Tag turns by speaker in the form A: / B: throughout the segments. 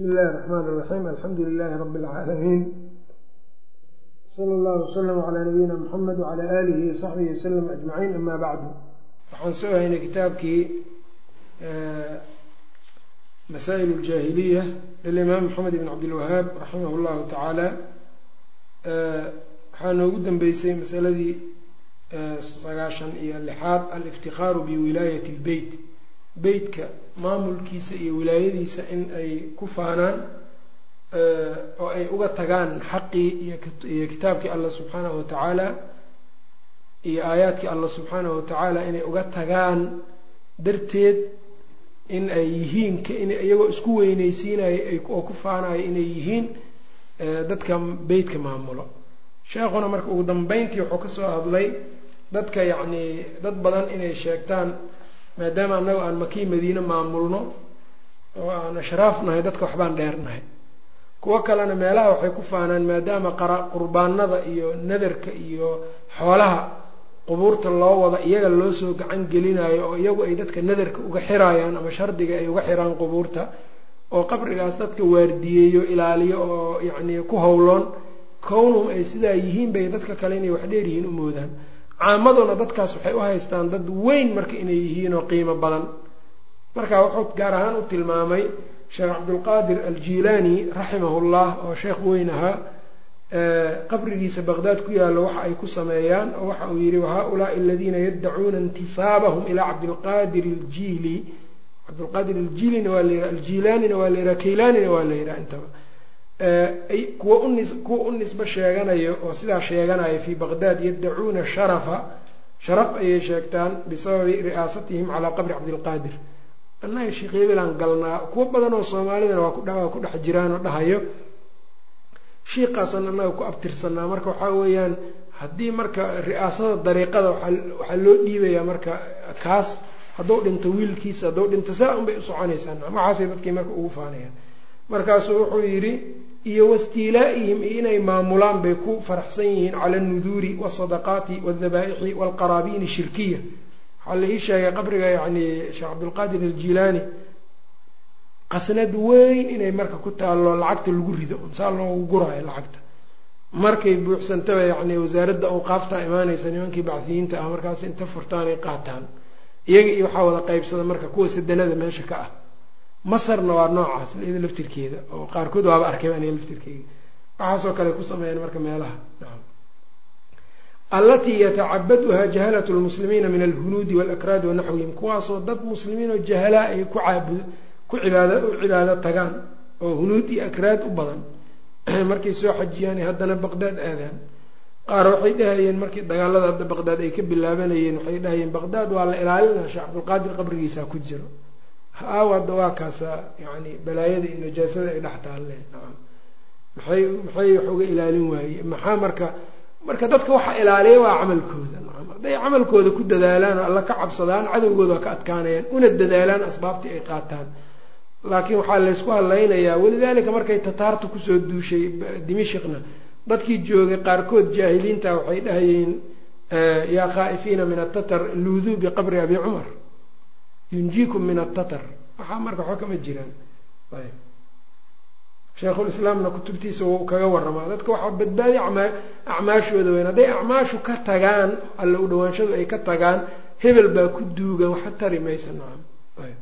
A: bismi illahi raxmaan raxiim alxamdu lilaahi rabbi alcaalamiin sala allahu wasalam calaa nabiyina muxamed wacalaa aalihi wasaxbihi wasalam ajmaciin amaa bacdu waxaan soo haynay kitaabkii eh, masaa'il aljaahiliya lilimaam maxamed ibn cabdilwahaab raximah llahu tacaala eh, waxaa noogu dambeysay masaladii eh, sagaashan iyo lixaad aliftikhaaru biwilaayati lbeyt beytka maamulkiisa iyo wilaayadiisa in ay ku faanaan oo ay uga tagaan xaqii iyo kitaabkii allah subxaanahu watacaala iyo aayaadkii allah subxaanahu watacaala inay uga tagaan darteed in ay yihiin in iyagoo isku weyneysiinayo oo ku faanayo inay yihiin dadka beytka maamulo. Sheekhuna marka ugu dambeyntii wuxuu ka soo hadlay dadka yacnii dad badan inay sheegtaan maadaama annaga aan makii madiine maamulno oo aan ashraaf nahay dadka waxbaan dheernahay kuwo kalena meelaha waxay ku faanaan maadaama qurbaanada iyo nadarka iyo xoolaha qubuurta loo wada iyaga loo soo gacan gelinayo oo iyagu ay dadka nadarka uga xiraayaan ama shardiga ay uga xiraan qubuurta oo qabrigaas dadka waardiyeeyo ilaaliyo oo yacnii ku howloon kownhum ay sidaa yihiin bay dadka kale inay wax dheer yihiin u moodaan caamaduna dadkaas waxay u haystaan dad weyn marka inay yihiin oo qiimo badan. Marka wuxuu gaar ahaan u tilmaamay sheekh cabdulqaadir aljilaani raximahullah oo sheekh weyn ahaa qabrigiisa baqdaad ku yaallo waxa ay ku sameeyaan oo waxa uu yihi wahaulaai aladiina yaddacuuna intisaabahum ilaa cabdilqaadir aljili cabdilqaadir aljilina waa la yihaha aljilaanina waa la yihaha kaylaanina waa la yihaha intaba kuwa unis kuwa u nisbo sheeganayo oo sidaa sheeganaya fii baqdaad yaddacuuna sharafa sharaf ayay sheegtaan bisababi ri'aasatihim calaa qabri cabdilqaadir annaga sheekh galnaa kuwo badan oo soomaalidana waa ku dhex jiraan dhahayo. Shiiqaasan annaga ku abtirsanaa marka waxaa weeyaan haddii marka ri'aasada dariiqada waxaa loo dhiibayaa marka kaas hadduu dhinto wiilkiisa hadduu dhinto saa unbay u soconaysaa waxaasay dadkii marka ugu faanayaan. Markaasuu wuxuu yidhi iyo wastiilaa-ihim iyo inay maamulaan bay ku faraxsan yihiin cala alnuduuri waasadaqaati waaldabaaixi waalqaraabiini shirkiya. Waxaa la ii sheegay qabriga yacni sheekh cabdulqaadir aljilaani qasnad weyn inay marka ku taallo lacagta lagu rido saa loogu guraayo lacagta. Markay buuxsantaba yacni wasaaradda awqaafta imaanaysa nimankii bacdiyiinta ah markaas inta furtaan ay qaataan. Iyaga iyo waxaa wada qaybsada marka kuwa sadanada meesha ka ah masarna waa noocaas iyada laftirkeeda oo qaarkood waaba arkayba aniga laftirkeeda. Waxaasoo kale ku sameeyaan marka meelaha. Allatii yatacabaduha jahalatu lmuslimiina min alhunuudi walakraadi wanaxwihim kuwaasoo dad muslimiin oo jahalaa ay ku cibaad u cibaado tagaan oo hunuud iyo akraad u badan. Markay soo xajiyaan haddana baqdaad aadaan. Qaar waxay dhahayeen markii dagaalada hadda baqdaad ay ka bilaabanayeen waxay dhahayeen baqdaad waa la ilaalinaa sheekh cabdulqaadir qabrigiisa ku jiro aawadda waa kaasa yani balaayada iyo najaasada ay dhex taalle maxay maxay wax uga ilaalin waaye maxaa marka marka dadka waxa ilaaliya waa camalkooda. Hadday camalkooda ku dadaalaan oo alla ka cabsadaan cadowgooda waa ka adkaanayaan una dadaalaan asbaabtii ay qaataan. Laakiin waxaa laysku hadlaynayaa walidaalika markay tataarta ku soo duushay dimishikna dadkii joogay qaarkood jaahiliinta waxay dhahayeen yaa khaa'ifiina min atatar luuduu biqabri abi cumar yunjiikum min atatar waxaa marka waxba kama jiraan. Ayb sheikhulislaamna kutubtiisa wuu kaga waramaa dadka waxaa badbaadiya acmaashooda weyn. Hadday acmaashu ka tagaan alla u dhawaanshadu ay ka tagaan hebel baa ku duugan waxa tari maysa nacam ayb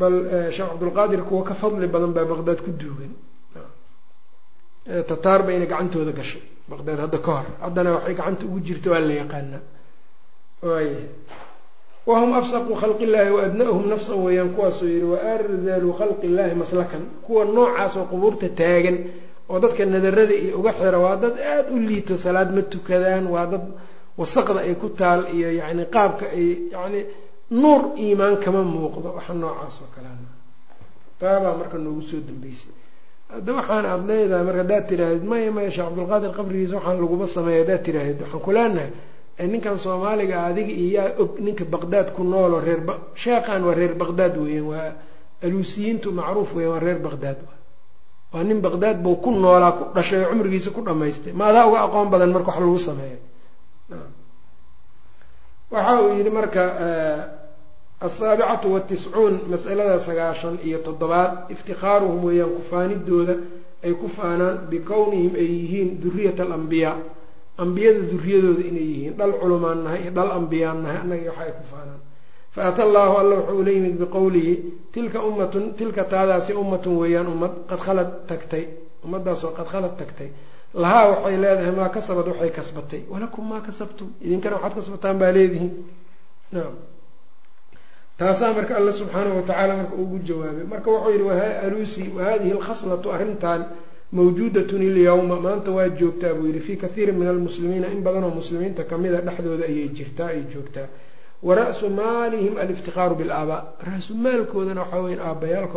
A: bal sheekh cabdulqaadir kuwa ka fadli badan baa baqdaad ku duugan. Tataar bayna gacantooda gashay. Baqdaad hadda ka hor. Haddana waxay gacanta ugu jirta waa la yaqaanaa. Waaya wahum afsaqu khalqi illaahi waadna'hum nafsan weeyaan kuwaasuu yihi waardalu khalqi illaahi maslakan kuwa noocaas oo qubuurta taagan oo dadka nadarada iyo uga xira waa dad aada u liito salaad ma tukadaan waa dad wasaqda ay ku taal iyo yacni qaabka ay yacni nuur iimaan kama muuqdo waxa noocaas oo kalena taabaa marka noogu soo dambeysay hadda waxaan aada leedahay marka haddaad tiraahdeed maya maya sheekh cabdulqaadir qabrigiisa waxaan laguma sameeya haddaad tiraahdeed waxaan ku leenahay ninkan soomaaliga adiga iyo yaa og ninka baqdaad ku nooloo reer sheekhan waa reer baqdaad weeyaan waa aluusiyiintu macruuf weyan waa reer baqdaad waa. Nin baqdaad buu ku noolaa ku dhashay oo cumrigiisa ku dhamaystay. Ma adaa uga aqoon badan marka wax lagu sameeyo. Waxa uu yihi marka asaabicatu watiscuun masalada sagaashan iyo toddobaad iftikhaaruhum weeyaan kufaanidooda ay ku faanaan bikownihim ay yihiin duriyat alambiyaa ambiyada duriyadooda inay yihiin dhal culumaan nahay iyo dhal ambiyaan nahay annaga waxa ay ku faanaan. Faata allaahu alla wuxuu ula yimid biqowlihi tilka ummatun tilka taadaasi ummatun weeyaan ummad qad khalad tagtay. Ummadaasoo qad khalad tagtay. Lahaa waxay leedahay maa kasabad waxay kasbatay. Walakum maa kasabtum. Idinkana waxaad kasbataan baa leedihiin. Naam. Taasaa marka alla subxaanahu watacaala marka ugu jawaabay. Marka wuxuu yihi alusi wahadihi alkhaslatu arrintan mawjuudatun ilyawma maanta waa joogtaa buu yihi fii kathiirin min almuslimiina in badanoo muslimiinta kamida dhexdooda ayay jirtaa ay joogtaa. Wa ra-su maalihim aliftiqaaru bilaabaa ra-su maalkoodana waxaa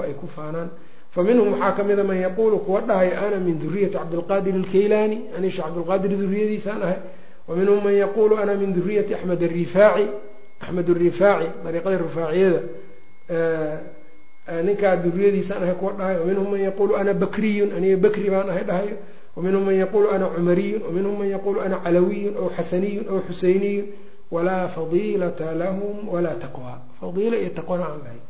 A: ay ku faanaan. Fa minhum waxaa kamida man yaquulu kuwa dhahaya ana min duriyati cabdilqaadir alkaylaani. Anisha cabdilqaadir duriyadiisaan ahay. Wa man yaquulu ana min duriyati axmed arifaaci axmed arifaaci dariiqada rifaaciyada ninkaa duriyadiisaan ahay kuwa dhahayo waminhum man yaquulu ana bakriyun aniga bakri baan ahay dhahayo waminhum man yaquulu ana cumariyun waminhum man yaquulu ana calawiyun aw xasaniyun aw xuseyniyun walaa fadiilata lahum walaa taqwa. Fadiila iyo taqwana aan lahayn.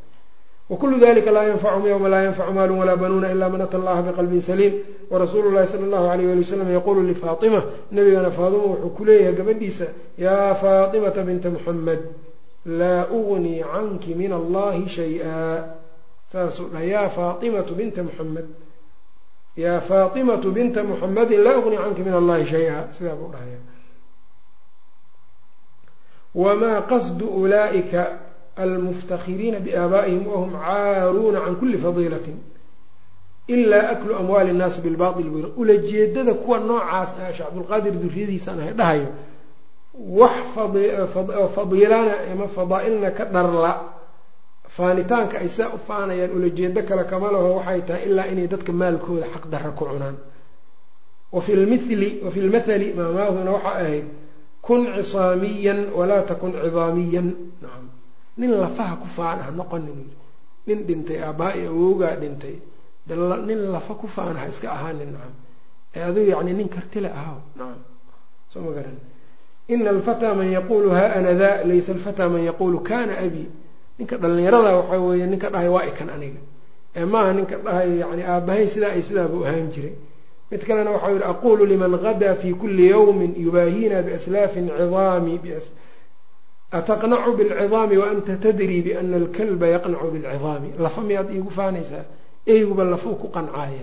A: Wakulu dalika laa yanfachum yowma laa yanfacu maalun walaa banuuna ila man ata allaha biqalbin saliim. Warasuulu llahi sala allahu alayh ali wasalam yaquulu lifaatima nabigana faatima wuxuu ku leeyahay gabadhiisa yaa faatimata binta muxamed laa ugnii canki min allahi shay-a saasuu dhahay yaa faatimatu binta muxamed yaa faatimatu binta muxamedin laa ugnii canki min allahi shay-a. Sidaa buu dhahaya wamaa qasdu ulaa'ika almuftakiriina biaabaa'ihim wahum caaruuna can kuli fadiilatin ilaa aklu amwaali nnaasi bilbail buyr ulajeedada kuwa noocaas ah sheekh cabdulqaadir duriyadiisaan ahay dhahayo wax fadiilana ama fadaa-ilna ka dharla faanitaanka ay saa u faanayaan ulajeedo kale kama laho waxay tahay ilaa inay dadka maalkooda xaq darra ku cunaan. Wafi lmili wafi lmathali maamaahuna waxaa ahayd kun cisaamiyan walaa takun cidaamiyan. Nacam nin lafaha ku faan ah noqonin. Nin dhintay aabaa-i awowgaa dhintay nin lafa ku ha iska ahaanin. Nacam ee adigu yacni nin kartile ahaw. Nacam soo ma garan. Ina alfataa man yaquulu ha ana da laysa alfataa man yaquulu kana abi ninka dhalinyarada waxaa weeye ninka dhahay waa ikan aniga. Ee maaha ninka dhahay yani aabahay sidaa ay sidaabuu ahaan jiray. Mid kalena waxau yihi aqulu liman gadaa fi kuli yawmin yubaahina biaslaafin cidaami ataqnacu bilcidaami waanta tadrii biana alkalba yaqnacu bilcidaami. Lafa miyaad iigu faanaysaa? Eyguba lafuu ku qancaaye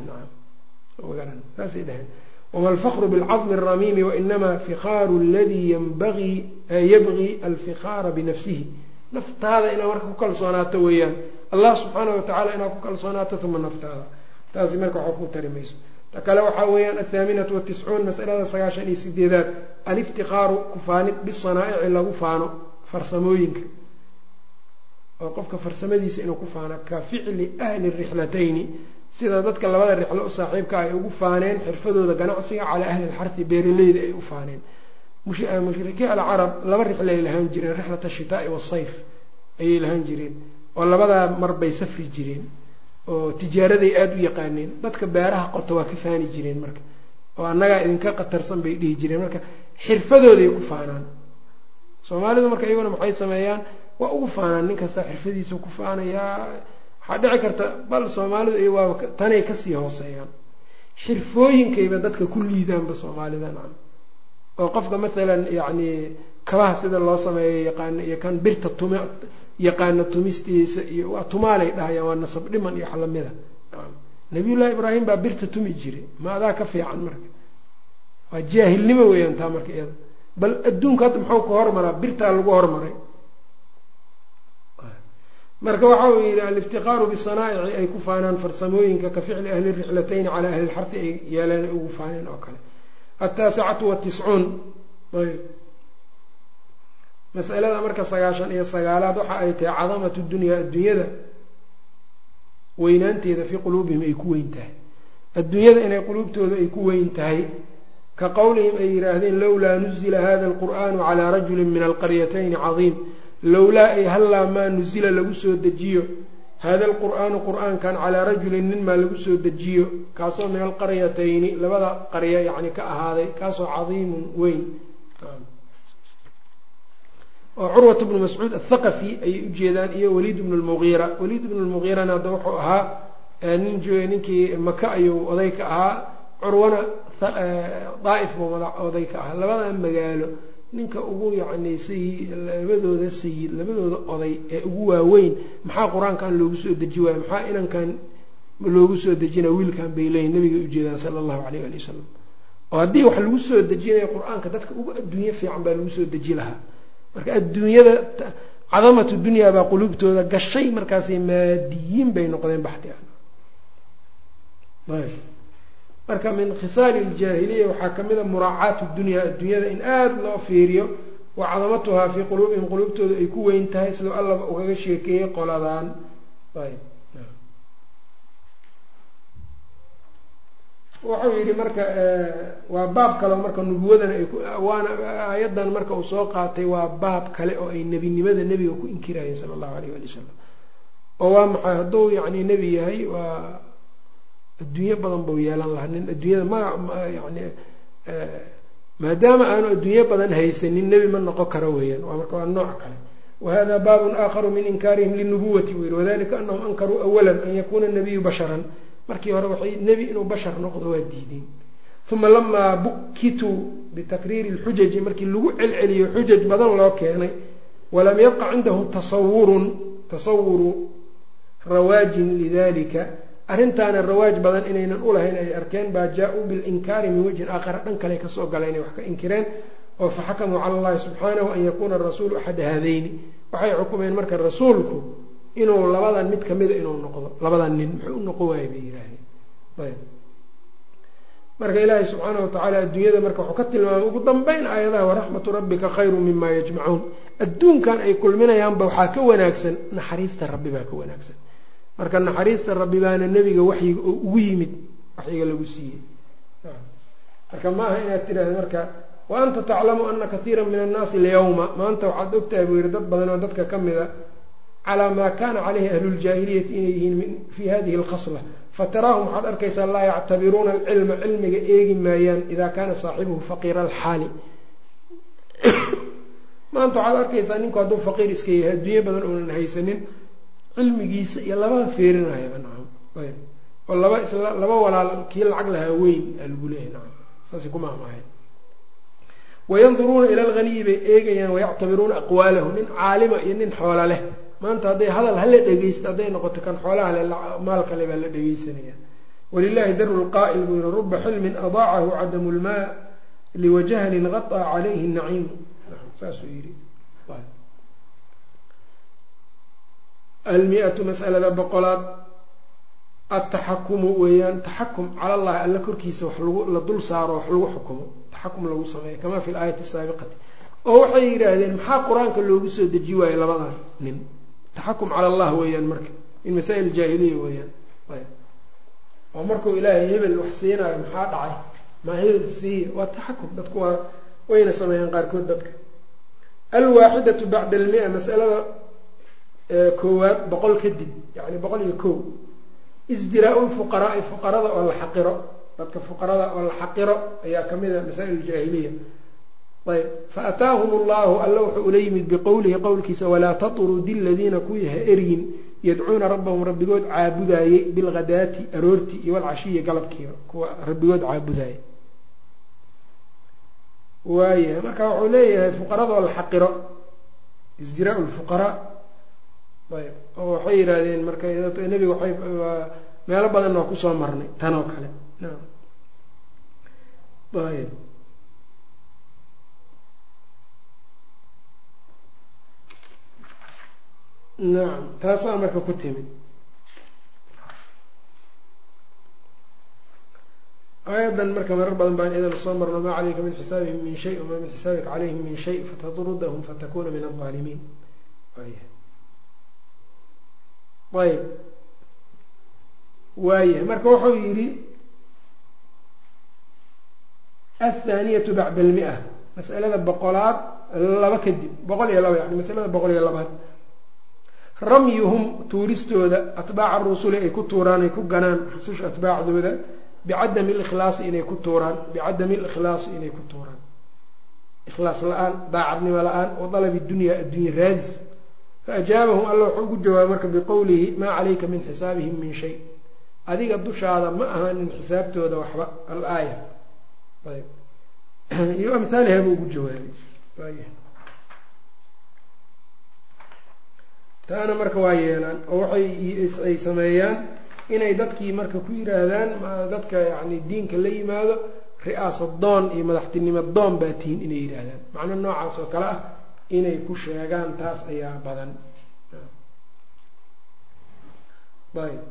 A: saasay dhaheen. Wma alfakru bilcadmi alramiimi wainama fikaaru yanbagii yabgii alfikaara binafsihi naftaada inaad marka ku kalsoonaato weeyaan. Allah subxaanahu watacaala inaad ku kalsoonaato uma naftaada. Taasi marka waxba ku tari ta kale waxaa weeyaan athaaminatu watiscuun masalada sagaashan iyo sideedaad aliftikaaru kufaanid bisanaa'ici lagu faano farsamooyinka. Oo qofka farsamadiisa inuu ku faano ka ficli ahli rixlatayni. Sida dadka labada rixlo u saaxiibka ay ugu faaneen xirfadooda ganacsiga calaa ahli lxarhi beeraleyda ay u faaneen mushrikiin alcarab laba rixle ay lahaan jireen rixlat ashitaai wasayf ayay lahaan jireen oo labadaa mar bay safri jireen oo tijaaraday aada u yaqaaneen dadka beeraha qoto waa ka faani jireen marka oo annagaa idinka qatarsan bay dhihi jireen marka xirfadooday ku faanaan. Soomaalidu marka iyaguna maxay sameeyaan? Waa ugu faanaan nin kasta xirfadiisa ku faanayaa waxaa dhici karta bal soomaalidu iyo waaba tanay ka sii hooseeyaan. Xirfooyinkayba dadka ku liidaanba soomaalida oo qofka mathalan yacni kabaha sida loo sameeyo yaqaano iyo kan birta tuma yaqaano tumistiisa iyo waa tumaalay dhahayaan waa nasab dhiman iyo wax lamida ibraahim baa birta tumi jiray ma adaa ka fiican marka? Waa jaahilnimo weeyaan taa marka iyada. Bal adduunka hadda muxuu ka hormaraa? Birtaa lagu hormaray. Marka waxa uu yidhi aliftiqaaru bisanaa'ici ay ku faanaan farsamooyinka ka ficli ahli rixlatayni calaa ahli lxarhi ay yeeleen ugu faaneen oo kale ataasicatu watiscuun ayb. Masalada marka sagaashan iyo sagaalaad waxa ay tahay cadamatu dunyaa adduunyada weynaanteeda fii quluubihim ay ku weyn tahay. Adduunyada inay quluubtooda ay ku weyn tahay ka qowlihim ay yidhaahdeen lowlaa nuzila hada alqur'aanu calaa rajulin min alqaryatayni cadiim. Lowlaa ay hallaa maa nuzila lagu soo dejiyo hada alqur'aanu qur'aankan calaa rajulin nin maa lagu soo dejiyo kaasoo min alqaryatayni labada qarya yacni ka ahaaday kaasoo cadiimun weyn oo curwat bnu mascuud athaqafi ayay ujeedaan iyo waliid bnu lmugiira waliid bnu lmugiirana hadda wuxuu ahaa nin ninkii maka ayuu oday ka ahaa curwana daaif buu oday ka ahaa labada magaalo ninka ugu yacni sayid labadooda sayid labadooda oday ee ugu waaweyn maxaa qur'aankan loogu soo deji waayo? Maxaa inankan loogu soo dejina wiilkan bay leeyihiin nabigay ujeedaan sala allahu alayh ali wasalam oo haddii wax lagu soo dejinayo qur'aanka dadka ugu adduunye fiican baa lagu soo deji lahaa. Marka adduunyada cadamatu dunyaa baa qulubtooda gashay markaasay maadiyiin bay noqdeen baxti ah marka min khisaali ljaahiliya waxaa ka mid a muraacaatu dunyaa adduunyada in aada loo fiiriyo wa cadamatuhaa fii quluubihim quluubtooda ay ku weyn tahay sidoo allaba ugaga sheekeeyey qoladaan. Wuxuu yidhi marka waa baab kale marka nubuwadana ay waana aayadan marka uu soo qaatay waa baab kale oo ay nebinimada nebiga ku inkirayeen sala allahu alayh ali wasalam oo waa maxay? Hadduu yacni nebi yahay waa adduunyo badan buu yeelan lahaa. Nin adduunyada maga yani maadaama aanu adduunyo badan haysanin nebi ma noqon karo weeyaan. Waa marka waa nooc kale. Wahada baabun aakharu min inkaarihim linubuwati buu yihi wadalika anahum ankaruu awalan an yakuna nabiyu basharan. Markii hore waxay nebi inuu bashar noqdo waa diideen. Uma lamaa bukituu bitakriiri lxujaji markii lagu celceliyo xujaj badan loo keenay walam yabqa cindahum tasawurun tasawuru rawaajin lidalika arrintaana rawaaj badan inaynan ulahayn ay arkeen baa jaa-uu bilinkaari min wajhin aakhara dhan kale ka soo gala inay wax ka inkireen oo faxakamuu cala allahi subxaanahu an yakuuna rasuulu axada haadayni. Waxay xukumeen marka rasuulku inuu labadan mid kamida inuu noqdo labadan nin muxuu u noqon waayay bay yihaahdeen ayb. Marka ilaahay subxaana watacaala adduunyada marka wuxuu ka tilmaamay ugu dambeyn aayadaha waraxmatu rabbika khayru mima yajmacuun adduunkan ay kulminayaanba waxaa ka wanaagsan naxariista rabbi baa ka wanaagsan marka naxariista rabbi baana nebiga waxyiga oo ugu yimid waxyiga lagu siiyey. Marka maaha inaad tidhahda marka wa anta taclamu ana kaiira min annaasi alyawma. Maanta waxaad ogtahay buu yihi dad badan oo dadka ka mida calaa maa kana caleyhi ahluuljaahiliyati inay yihiin fi hadihi alkhasla. Fataraahum waxaad arkaysaa laa yactabiruuna alcilma cilmiga eegi maayaan idaa kaana saaxibuhu faqiira alxaali. Maanta waxaad arkaysaa ninku hadduu faqiir iska yahay adduunyo badan uunan haysanin cilmigiisa iyo labada feerinayaba nacam. Oo laba laba walaal kii lacag lahaa weyn aa lagu leeyahay nacam. Saasi ku maamaahay wayanduruuna ila alghaniyi bay eegayaan wayactabiruuna aqwaalahu nin caalima iyo nin xoola leh. Maanta hadday hadal hala dhegeysto hadday noqoto kan xoolaha le maal kale baa la dhegeysanaya walilahi daru lqaa'il buu yihi ruba xilmin adaacahu cadamu lmaa liwajahlin qaطa calayhi naciimu saasuu yihi almi-atu masalada boqolaad ataxakumu weeyaan taxakum cala allahi alla korkiisa wax lagu la dul saaro wax lagu xukumo taxakum lagu sameeyo kama fi laayati saabiqati oo waxay yidhaahdeen maxaa qur'aanka loogu soo deji waayo labadan nin taxakum cala allah weeyaan marka min masaa'il jaahiliya weeyaan oo markuu ilaahay hebel wax siinayo maxaa dhacay maa hebel siiya waa taxakum dadku waa wayna sameeyaan qaarkood dadka alwaaxidatu bacda almia masalada koowaad boqol kadib yani boqol iyo kow isdiraa lfuqaraai fuqarada oo la xaqiro dadka fuqarada oo la xaqiro ayaa ka mid a masaa'il jaahiliya. Ayb faataahum allahu alla wuxuu ula yimid biqowlihi qowlkiisa walaa tatrudi ladiina kuwii ha eryin yadcuuna rabbahum rabbigood caabudaayey bilghadaati aroorti iyo walcashiyi galabkiiba kuwa rabbigood caabudaayey waaya marka wuxuu leeyahay fuqaradoo la xaqiro isdiraa lfuqaraa ayb. Oo waxay yidhaahdeen marka nebiga waxay meelo badan waa ku soo marnay. Tan oo kale. Naam. Ayb. Nacam taasaa marka ku timid. Aayadan marka marar badan baan idana soo marno maa calayka min xisaabihim min shay wamaa min xisaabika calayhim min shay fataturdahum fatakuna min alظaalimiin ayb. Waayahay marka wuxuu yidhi athaaniyatu bacda almia. Masalada boqolaad laba kadib boqol iyo laba yani masalada boqol iyo labaad. Ramyuhum tuuristooda atbaaca rusuli ay ku tuuraan ay ku ganaan rususha atbaacdooda bicadami likhlaasi inay ku tuuraan bicadami likhlaasi inay ku tuuraan. Ikhlaas la'aan daacadnimo la'aan wa dalabi dunya addunya raadis faأjaabahum alla wuxuu ugu jawaabay marka biqowlihi maa calayka min xisaabihim min shay adiga dushaada ma ahaanin xisaabtooda waxba alaaya iyo amhaaliha buu ugu jawaabay taana marka waa yeelaan oo waxay ay sameeyaan inay dadkii marka ku yiraahdaan dadka yani diinka la yimaado ri'aasa doon iyo madaxtinimo doon baa tihiin inay yidhaahdaan macno noocaas oo kale ah inay ku sheegaan taas ayaa badan. Ayb.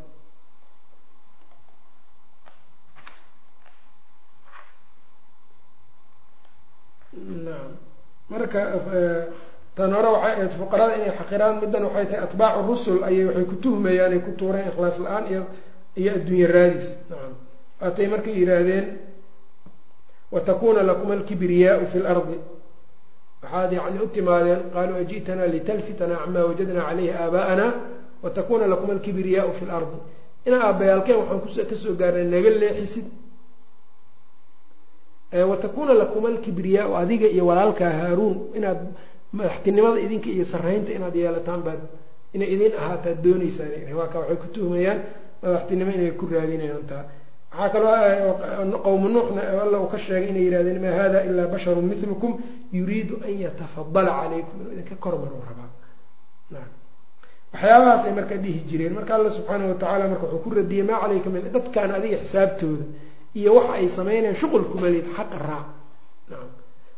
A: Nacam marka tan hore waxay ahayd fuqarada inay xaqiraan middan waxay tahay atbaacu rusul ayay waxay ku tuhmayaan ay ku tuureen ikhlaas la'aan iyo iyo adduunye raadis. Nacam waatay markay yidhaahdeen watakuna lakuma alkibriyaau fi lardi waxaad yani u timaadeen qaaluu aji'tanaa litalfitana camaa wajadnaa calayhi aabaa'ana watakuna lakuma alkibriyaau fi lardi ina aabbayaalkeen waxaan ka soo gaarnay naga leexisid watakuna lakuma alkibriyaau adiga iyo walaalkaa haaruun inaad madaxtinimada idinka iyo saraynta inaad yeelataan baad inay idin ahaataa dooneysaan waa waxay ku tuhmayaan madaxtinimo inay ku raadinayaan taa waxaa kaloo qowmu nuuxna alla uu ka sheegay inay yihahdeen maa hada ilaa basharu milukum yuriidu an yatafadala calaykum. Inuu idinka kormaro rabaa. Waxyaabahaas ay marka dhihi jireen. Marka alla subxaana watacaala marka wuxuu ku radiyey maa calayka min dadkan adiga xisaabtooda iyo waxa ay sameynayaan shuqulkumalid xaqa raac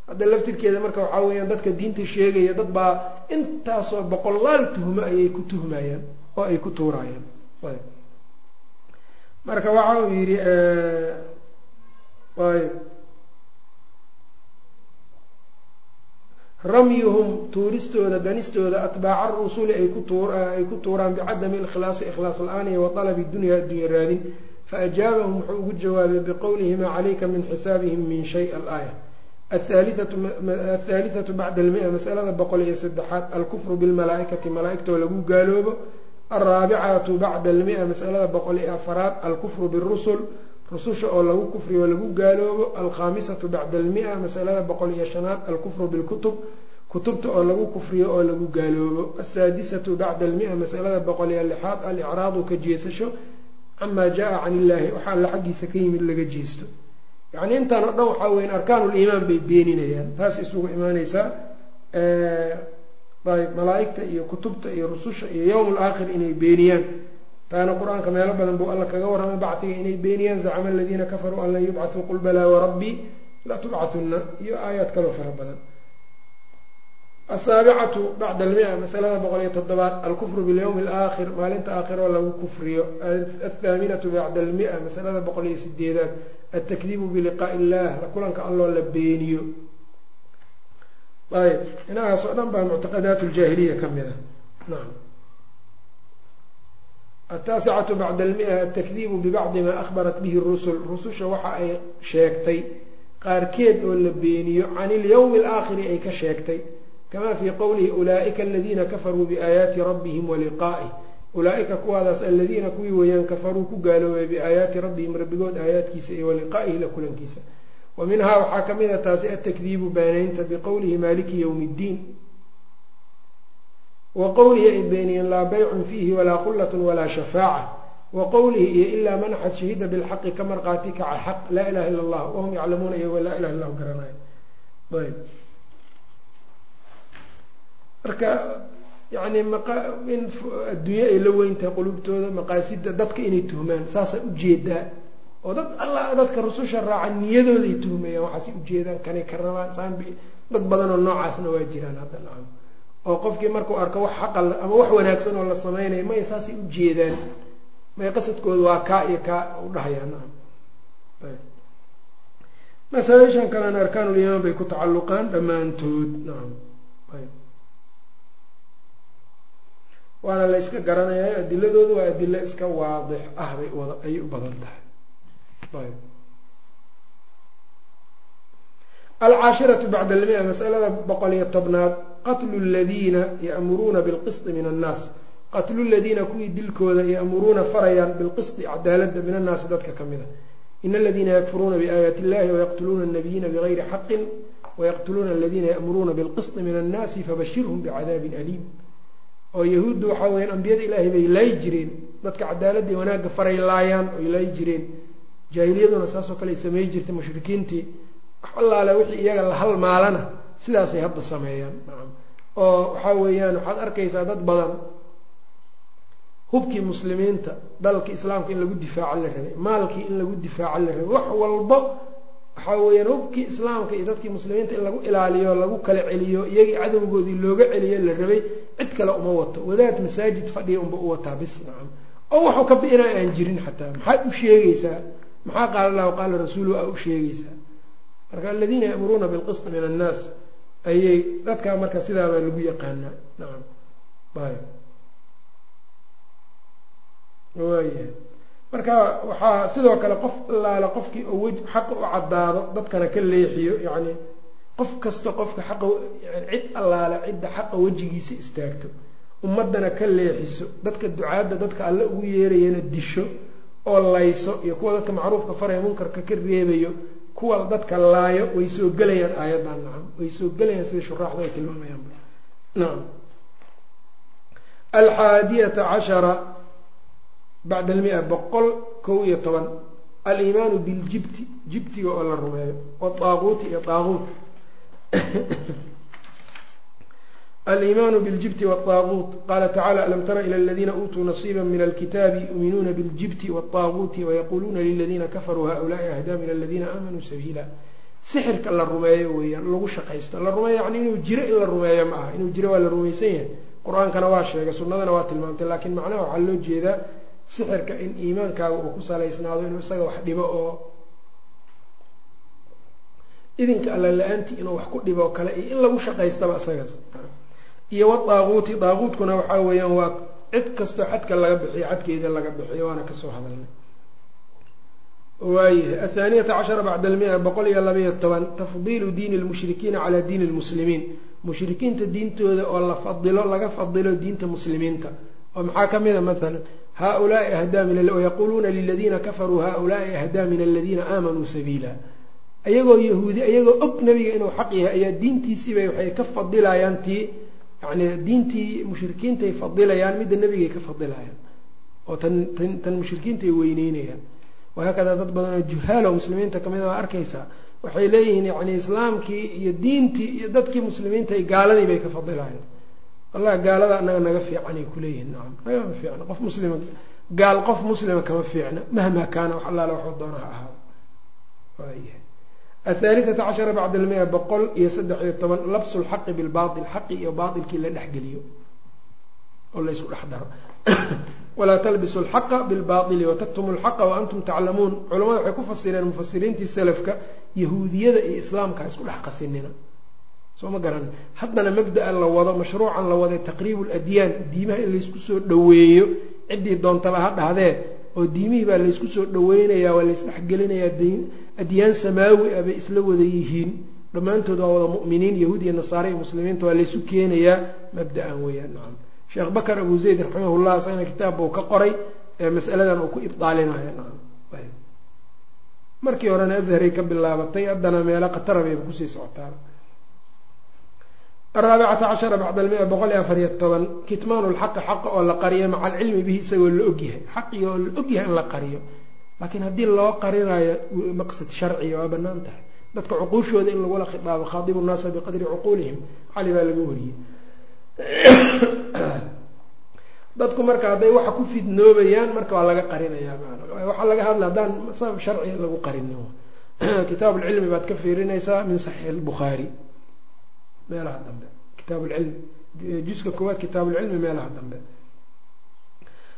A: hadda laftirkeeda marka waxaa weyaan dadka diinta sheegaya dad baa intaasoo boqolaal tuhmo ayay ku tuhmayaan oo ay ku tuurayaan marka waxa uu yidhi ayb ramyuhum tuuristooda ganistooda atbaaca rusuli ay ku tuuraan bicadami ikhlaasi ikhlaas la'aan iyo wa dalabi dunya addunya raadin. Faajaabahum wuxuu ugu jawaabay biqowlihi maa calayka min xisaabihim min shay alaaya. Athaalithatu bacda almia masalada boqol iyo saddexaad alkufru bilmalaaikati malaaigtoo lagu gaaloobo alraabicatu bacda almia masalada boqol iyo afaraad alkufru birusul rususha oo lagu kufriyo lagu gaaloobo alkhaamisatu bacda almia masalada boqol iyo shanaad alkufru bilkutub kutubta oo lagu kufriyo oo lagu gaaloobo asaadisatu bacda almia masalada boqol iyo lixaad alicraadu ka jeesasho camaa jaa can illaahi waxa alla xaggiisa ka yimid laga jeesto yacni intaan oo dhan waxaa weyan arkaanuliimaan bay beeninayaan taas isugu imaaneysaa malaa-igta iyo kutubta iyo rususha iyo yowm alaakhir inay beeniyaan. Taana qur'aanka meelo badan buu alla kaga warramay bacdiga inay beeniyaan zacama aladiina kafaruu an lan yubcathuu qul balaa warabbii latubcathunna iyo aayaad kaloo fara badan. Asaabicatu bacda almia masalada boqol iyo toddobaad alkufru bilyowmi alaakhir maalinta aakhiroo lagu kufriyo. Athaaminatu bacda almia masalada boqol iyo sideedaad altakdiibu biliqaa'i illah la kulanka alloo la beeniyo ayb inahaas oo dhan baa muctaqadaat ljaahiliya ka mid a nacam ataasicatu bacda almia altakdiibu bibacdi maa akhbarat bihi rusul rususha waxa ay sheegtay qaarkeed oo la beeniyo can ilyowmi alaakhiri ay ka sheegtay kama fii qowlihi ulaaئika aladiina kafaruu biaayaati rabbihim waliqaa'ih ulaaئika kuwaadaas aladiina kuwii weeyaan kafaruu ku gaaloobay biaayaati rabbihim rabbigood aayaadkiisa iyo waliqaa'ihi la kulankiisa wa minhaa waxaa ka mid a taasi atakdiibu beenaynta biqowlihi maaliki ywmi اddiin wa qowlihi ay beeniyeen laa baycun fiihi walaa khullat walaa shafaaca. Wa qowlihi iyo ilaa man axad shahida bilxaqi ka marqaati kaca xaq laa ilaha illa allah wahum yaclamuuna iyagoo laa ilaha illahu garanaya ayb. Marka yani in adduunye ay la weyntahay qulubtooda maqaasida dadka inay tuhmaan saasay u jeedaa oo dad alla dadka rususha raaca niyadooday tuhmayaan waxaasay ujeedaan kanay ka rabaan saanbi dad badan oo noocaasna waa jiraan hadda nacam. Oo qofkii markuu arko wax xaqal ama wax wanaagsan oo la samaynayo may saasay ujeedaan may qasadkooda waa kaa iyo kaa u dhahayaa nacam. Masaa-ishan kalena arkaanulimaan bay ku tacalluqaan dhammaantood nacam. Waana la yska garanayaa adiladoodu waa adilo iska waadix ah bay ayay u badan tahay ayb alcaashiratu bacda almia masalada boqol iyo tobnaad. Qatlu ladiina ya'muruuna bilqisti min annaas qatlu ladiina kuwii dilkooda ya'muruuna farayaan bilqisti cadaaladda min annaasi dadka ka mid a in aladiina yakfuruuna biaayaati illahi wayaqtuluuna annabiyiina bigayri xaqin wayaqtuluuna aladiina ya'muruuna bilqisطi min annaasi fabashirhum bicadaabin aliim. Oo yahuuddu waxaa weyaan ambiyada ilaahay bay laayi jireen. Dadka cadaaladii wanaagga faray laayaan oy laayi jireen jaahiliyaduna saasoo kale ay samey jirtay mushrikiintii. Wax allaale wixii iyaga la halmaalana sidaasay hadda sameeyaan. Oo waxaa weeyaan waxaad arkaysaa dad badan hubkii muslimiinta dalka islaamka in lagu difaaco la rabay maalkii in lagu difaaco la rabay wax walbo waxaa weeyaan hubkii islaamka iyo dadkii muslimiinta in lagu ilaaliyo lagu kala celiyo iyagii cadowgoodii looga celiyo la rabay cid kale uma wato. Wadaad masaajid fadhiya unba u wataa bis. Nacam oo waxuu ka bi-ina aan jirin xataa maxaad u sheegaysaa maxaa qaala allahu qaala rasuuluhu aa u sheegaysaa marka aladiina ya'muruuna bilqisط min annaas ayay dadkaa marka sidaabaa lagu yaqaanaa. Nacam ayb waayahay marka waxaa sidoo kale qof allaale qofkii oo wej xaqa u caddaado dadkana ka leexiyo yacni qof kasta qofka xaqa cid allaale cidda xaqa wejigiisa istaagto ummaddana ka leexiso dadka ducaadda dadka alle ugu yeerayana disho oo layso iyo kuwa dadka macruufka faraya munkarka ka reebayo kuwa dadka laayo way soo gelayaan aayaddan nacam way soo gelayaan sida shuraaxdu ay tilmaamayaan. Nacam alxaadiyata cashara bacda almia boqol kow iyo toban. Aliimaanu biljibti jibtiga oo la rumeeyo waaaquuti iyo aaquut aliimaanu biljibti waaaquut qaala tacala alam tara ila aladiina uutuu nasiiba min alkitaabi yuuminuuna biljibti waaaquuti wayaquluuna liladiina kafaruu haulaai ahdaa min aladiina aamanuu sabiila. Sixirka la rumeeyo weeyaan lagu shaqaysto. La rumeeyo yani inuu jiro in la rumeeyo ma aha. Inuu jiro waa la rumaysan yahay. Qur'aankana waa sheegay sunnadana waa tilmaamtay. Laakiin macnaha waxaa loo jeedaa sixirka in iimaankaaga uu ku salaysnaado inuu isaga wax dhibo oo idinka alla la'aantii inuu wax ku dhibo kale iyo in lagu shaqaystaba isagaas iyo wadaaquuti daaquutkuna waxaa weeyaan waa cid kastoo xadka laga bixiyo xadkeeda laga bixiyo waana ka soo hadalnay. Waayahay athaaniyata cashara bacda almia boqol iyo labaiyo toban tafdiilu diini lmushrikiina calaa diini lmuslimiin. Mushrikiinta diintooda oo la fadilo laga fadilo diinta muslimiinta. Oo maxaa ka mid a maalan haulaai ahdaa min wayaquuluuna liladiina kafaruu haulaai ahdaa min aladiina aamanuu sabiila. Ayagoo yahuudi ayagoo og nabiga inuu xaq yahay ayaa diintiisiibay waxay ka fadilayaan tii yani diintii mushrikiintay fadilayaan midda nebigay ka fadilayaan oo tan tan mushrikiintaay weyneynayaan. Wahaakadaa dad badan oo juhaalo muslimiinta ka mid a waa arkaysaa waxay leeyihiin yani islaamkii iyo diintii iyo dadkii muslimiinta gaaladii bay ka fadilayaan wallahi gaalada anaga naga fiicanay kuleeyihiin nacam nagama fiicna. Qof muslima gaal qof muslima kama fiicna mahma kaana wax allaale waxuu doona ha ahaado waayahay athaalithata cashara bacda almia boqol iyo saddex iyo toban labsu lxaqi bilbaail xaqi iyo baailkii la dhexgeliyo oo la isku dhex daro walaa talbisu alxaqa bilbaaili wataktumu lxaqa waantum taclamuun culamada waxay ku fasireen mufasiriintii salafka yahuudiyada iyo islaamka isku dhex qasinina soo ma garan haddana mabdaa la wado mashruucan la waday taqriibu ladyaan diimaha in laysku soo dhoweeyo ciddii doontaba ha dhahdee oo diimihii baa laysku soo dhaweynayaa waa laysdhexgelinayaa adyaan samaawi ah bay isla wada yihiin. Dhammaantood waa wada mu'miniin yahuud iyo nasaare iyo muslimiinta waa laysu keenayaa mabda-an weeyaan. Nacam sheekh bakar abu zayd raximahullah isagana kitaab buu ka qoray masaladan uu ku ibdaalinayo. Nacam markii horena azharay ka bilaabatay haddana meelo khatara bayba ku sii socotaa. Araabicata cashara bacda almia boqol iyo afariyo toban kitmaanu lxaqi xaqa oo la qariyo maca alcilmi bihi isagoo la ogyahay xaqigi oo la ogyahay in la qariyo laakiin haddii loo qarinayo maqsad sharciya waa bannaan tahay. Dadka cuquushooda in lagula khitaabo khaadibu nnaasa biqadri cuquulihim cali baa laga wariyey. Dadku marka hadday waxa ku fidnoobayaan marka waa laga qarinayaa waxaa laga hadla haddaan sabab sharciga lagu qarinin kitaab lcilmi baad ka fiirinaysaa min saxiix lbukhaari meelaha dambe. Kitaab lcilmi juska koowaad kitaab lcilmi meelaha dambe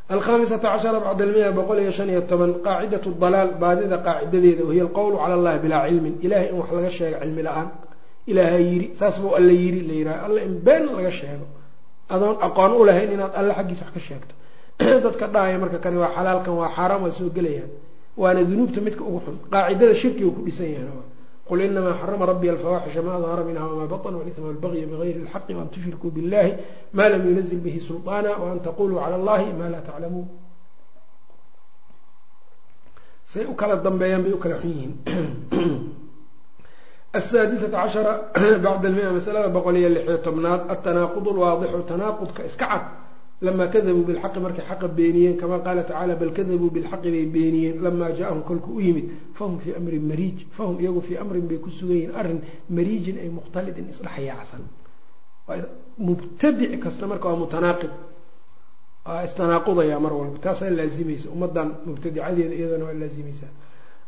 A: alkhamisata cashara bacda almia boqol iyo shan iyo toban qaacidat dalaal baadida qaacidadeeda wahiya alqowlu cala allahi bilaa cilmin ilahay in wax laga sheego cilmi la'aan ilaaha yiri saas buu alla yiri la yiraha alla in been laga sheego adoon aqoon u lahayn inaad alle xaggiisa wax ka sheegto dadka dhahaya marka kani waa xalaalkan waa xaaraam waa soo gelayaan waana dunuubta midka ugu xun qaacidada shirkiga ku dhisan yahay qul inamaa xarama rabbi alfawaaxisha ma dahara minha wmaa baطn wاlإثma wاlbagya bغayri اlxaqi وan tushrikuu biاllahi ma lam yunazil bihi sulطaana وan taquluu calى اllahi ma laa taclamuun say u kala dambeeyaan bay u kala xun yihiin asaadisata cashara bacda almia masalada boqol iyo lixiyo tobnaad altanaaqud lwaadixu tanaaqudka iska cad lamaa kadabuu bilxaqi markay xaqa beeniyeen kamaa qaala tacaala bal kadabuu bilxaqi bay beeniyeen lamaa jaa-ahum kolku u yimid fahum fii amrin mariij fahum iyagu fii amrin bay ku sugan yihiin arrin mariijin ay mukhtalidin isdhexyaacsan mubtadic kasta marka waa mutanaaqib istanaaqudaya mar walba taasaa laazimaysa ummadan mubtadicadeeda iyadana waa laazimaysaa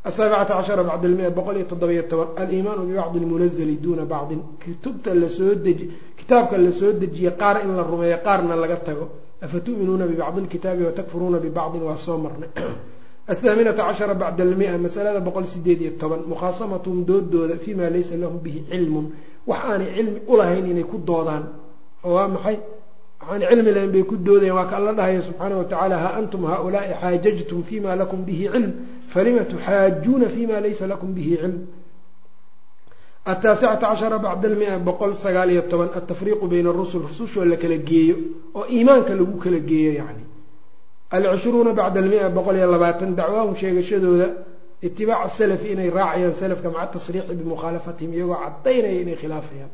A: asaabicata cashara bacda almia boqol iyo toddobiyo toban aliimaanu bibacdi lmunazali duuna bacdin kutubta la soo deji kitaabka la soo dejiye qaar in la rumeeyo qaarna laga tago afatu'minuuna bibacdi lkitaabi watakfuruuna bibacdin waa soo marnay athaaminata cashara bacda almia masalada boqol sideed iyo toban mukhaasamatuhum doodooda fima laysa lahum bihi cilmun wax aanay cilmi ulahayn inay ku doodaan oo waa maxay waxaan cilmi lahayn bay ku doodayaan waa ka alla dhahaya subxaana watacaala ha antum haaulaai xaajajtum fima lakum bihi cilm falima tuxaajuuna fima laysa lakum bihi cilm ataasicata cashara bacda almia boqol sagaal iyo toban altafriiqu bayna arusul rusushoo la kala geeyo oo iimaanka lagu kala geeyo yani alcishruuna bacda almia boqol iyo labaatan dacwaahum sheegashadooda itibaaca salafi inay raacayaan salafka maca tasriixi bimukhaalafatihim iyagoo cadaynaya inay khilaafayaan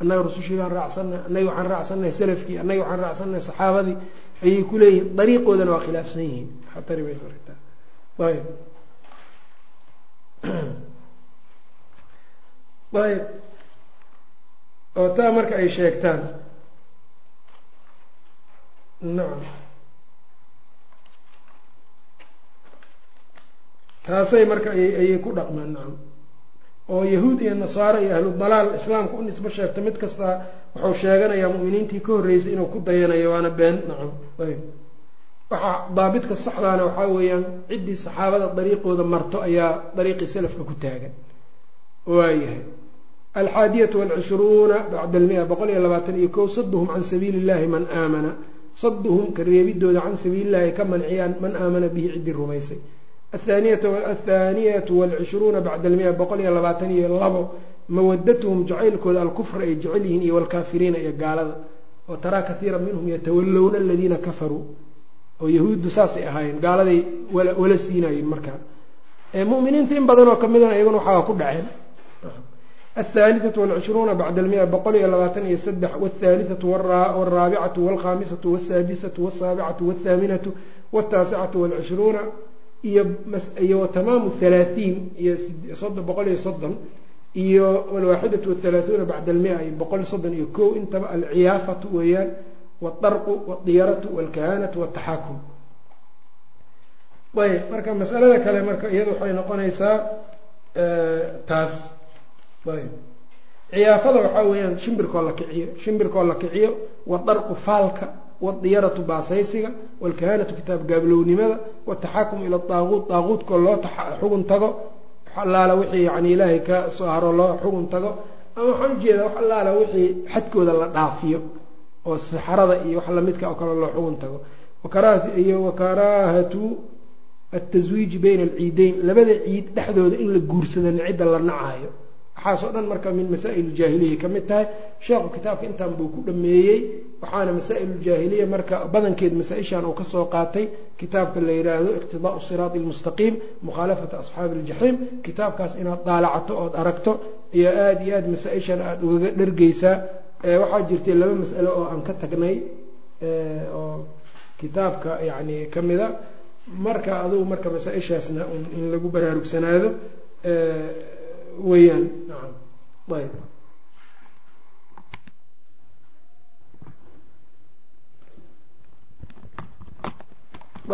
A: annaga rusushii baan raacsannahay annaga waxaan raacsannahay salafkii annaga waxaan raacsannahay saxaabadii ayay ku leeyihiin dariiqoodana waa khilaafsan yihiin xatari bay aragtaa ayb ayb oo taa marka ay sheegtaan. Nacam taasay marka ayay ku dhaqmaan nacam oo yahuud iyo nasaaro iyo ahlu dalaal islaamka u nisbo sheegta mid kasta wuxuu sheeganayaa mu'miniintii ka horreysay inuu ku dayanayo waana been nacam ayb waxaa daabitka saxdaana waxaa weeyaan ciddii saxaabada dariiqooda marto ayaa dariiqii salafka ku taagan. Waayahay. Alxaadiyatu walcishruuna bacda almia boqol iyo labaatan iyo kow saduhum can sabiili illahi man aamana. Saduhum ka reebidooda can sabiili illahi ka manciyaan man aamana bihi ciddii rumaysay. Athaaniyatu walcishruuna bacda almia boqol iyo labaatan iyo labo mawadatuhum jacaylkooda alkufra ay jecel yihiin iyo walkaafiriina iyo gaalada. Oo taraa kaiira minhum yatawallowna aladiina kafaruu oo yahuuddu saasay ahaayeen gaaladay wala siinayeen markaa muminiinta in badanoo kamidana iyaguna waxaa ku dhaceen. Athaalithatu walcishruuna bacda almia boqol iyo labaatan iyo saddex wthaalithatu waraabicatu walkhaamisatu wsaadisatu wsaabicatu wthaaminatu wtaasicatu walcishruuna iyoiyo watamaamu halaatiin iyo boqol iyo soddon iyo alwaaxidatu wthalaathuuna bacda almia iyo boqol soddon iyo ko intaba alciyaafatu weeyaan والطرق والdiyaraة والكahanaة والتaxaaكم ayb marka masalada kale marka iyada waxay noqonaysaa taas ayb ciyaafada waxaa weeyaan shimbirkoo la kiciyo shimbirkoo la kiciyo wadarqu faalka wadiyaratu baasaysiga walkahanatu kitaab gaablownimada wataxaakum ila daaquut daaquutkoo loo xugun tago allaala wixii yani ilaahay ka soo haro loo xugun tago ama waxaan ujeedaa wax allaala wixii xadkooda la dhaafiyo oo saxarada iyo wax lamidka oo kale loo xugun tago. Iyo wakaraahatu ataswiiji bayna alciideyn labada ciid dhexdooda in la guursadana cidda la nacaayo. Waxaasoo dhan marka min masaa'il jaahiliya ka tahay. Sheekhu kitaabka intaan buu ku dhameeyey waxaana masaa'iluljaahiliya marka badankeed masaa-ishan uu ka soo qaatay. Kitaabka la yidhaahdo iqtidaau siraati almustaqiim mukhaalafata asxaabi aljaxiim kitaabkaas inaad daalacato ood aragto iyo aada iyo aada masaa-ishan aada ugaga dhergeysaa waxaa jirtay laba mas'alo oo aan ka tagnay oo kitaabka yani kamida marka adugu marka masaa-ishaasna in lagu baraarugsanaado weyaan nacam ayb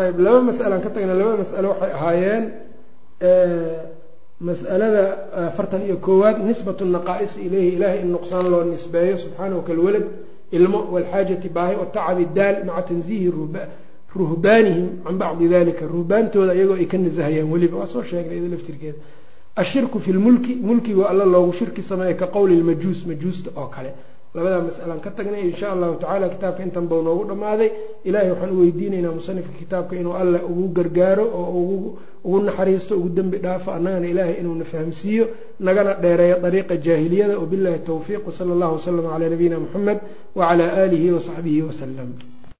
A: ayb laba mas'alaan ka tagna laba mas'alo waxay ahaayeen mas'alada afartan iyo koowaad nisbatu naqaa'isi ileyhi ilahay in nuqsaan loo nisbeeyo subxaanahu kalwalad ilmo walxaajati baahi watacabi daal maca tanziihi ruhbaanihim can bacdi dalika ruhbaantooda iyagoo ay ka nasahayaan weliba. Waa soo sheegnay ida laftirkeeda. Ashirku fi lmulki mulkigo alla loogu shirki sameeya ka qowli lmajuus majuusta oo kale labadaa mas'alaan ka tagnay insha allahu tacala kitaabka intan bau noogu dhammaaday. Ilahay waxaan u weydiinaynaa musanifka kitaabka inuu alla ugu gargaaro oo ugu naxariisto ugu dembi dhaafo annagana ilaahay inuuna fahamsiiyo nagana dheereeyo dariiqa jaahiliyada. Wabillahi towfiiq wsala allahu waslama calaa nabiyina muxamed wacalaa aalihi wasaxbihi wasalam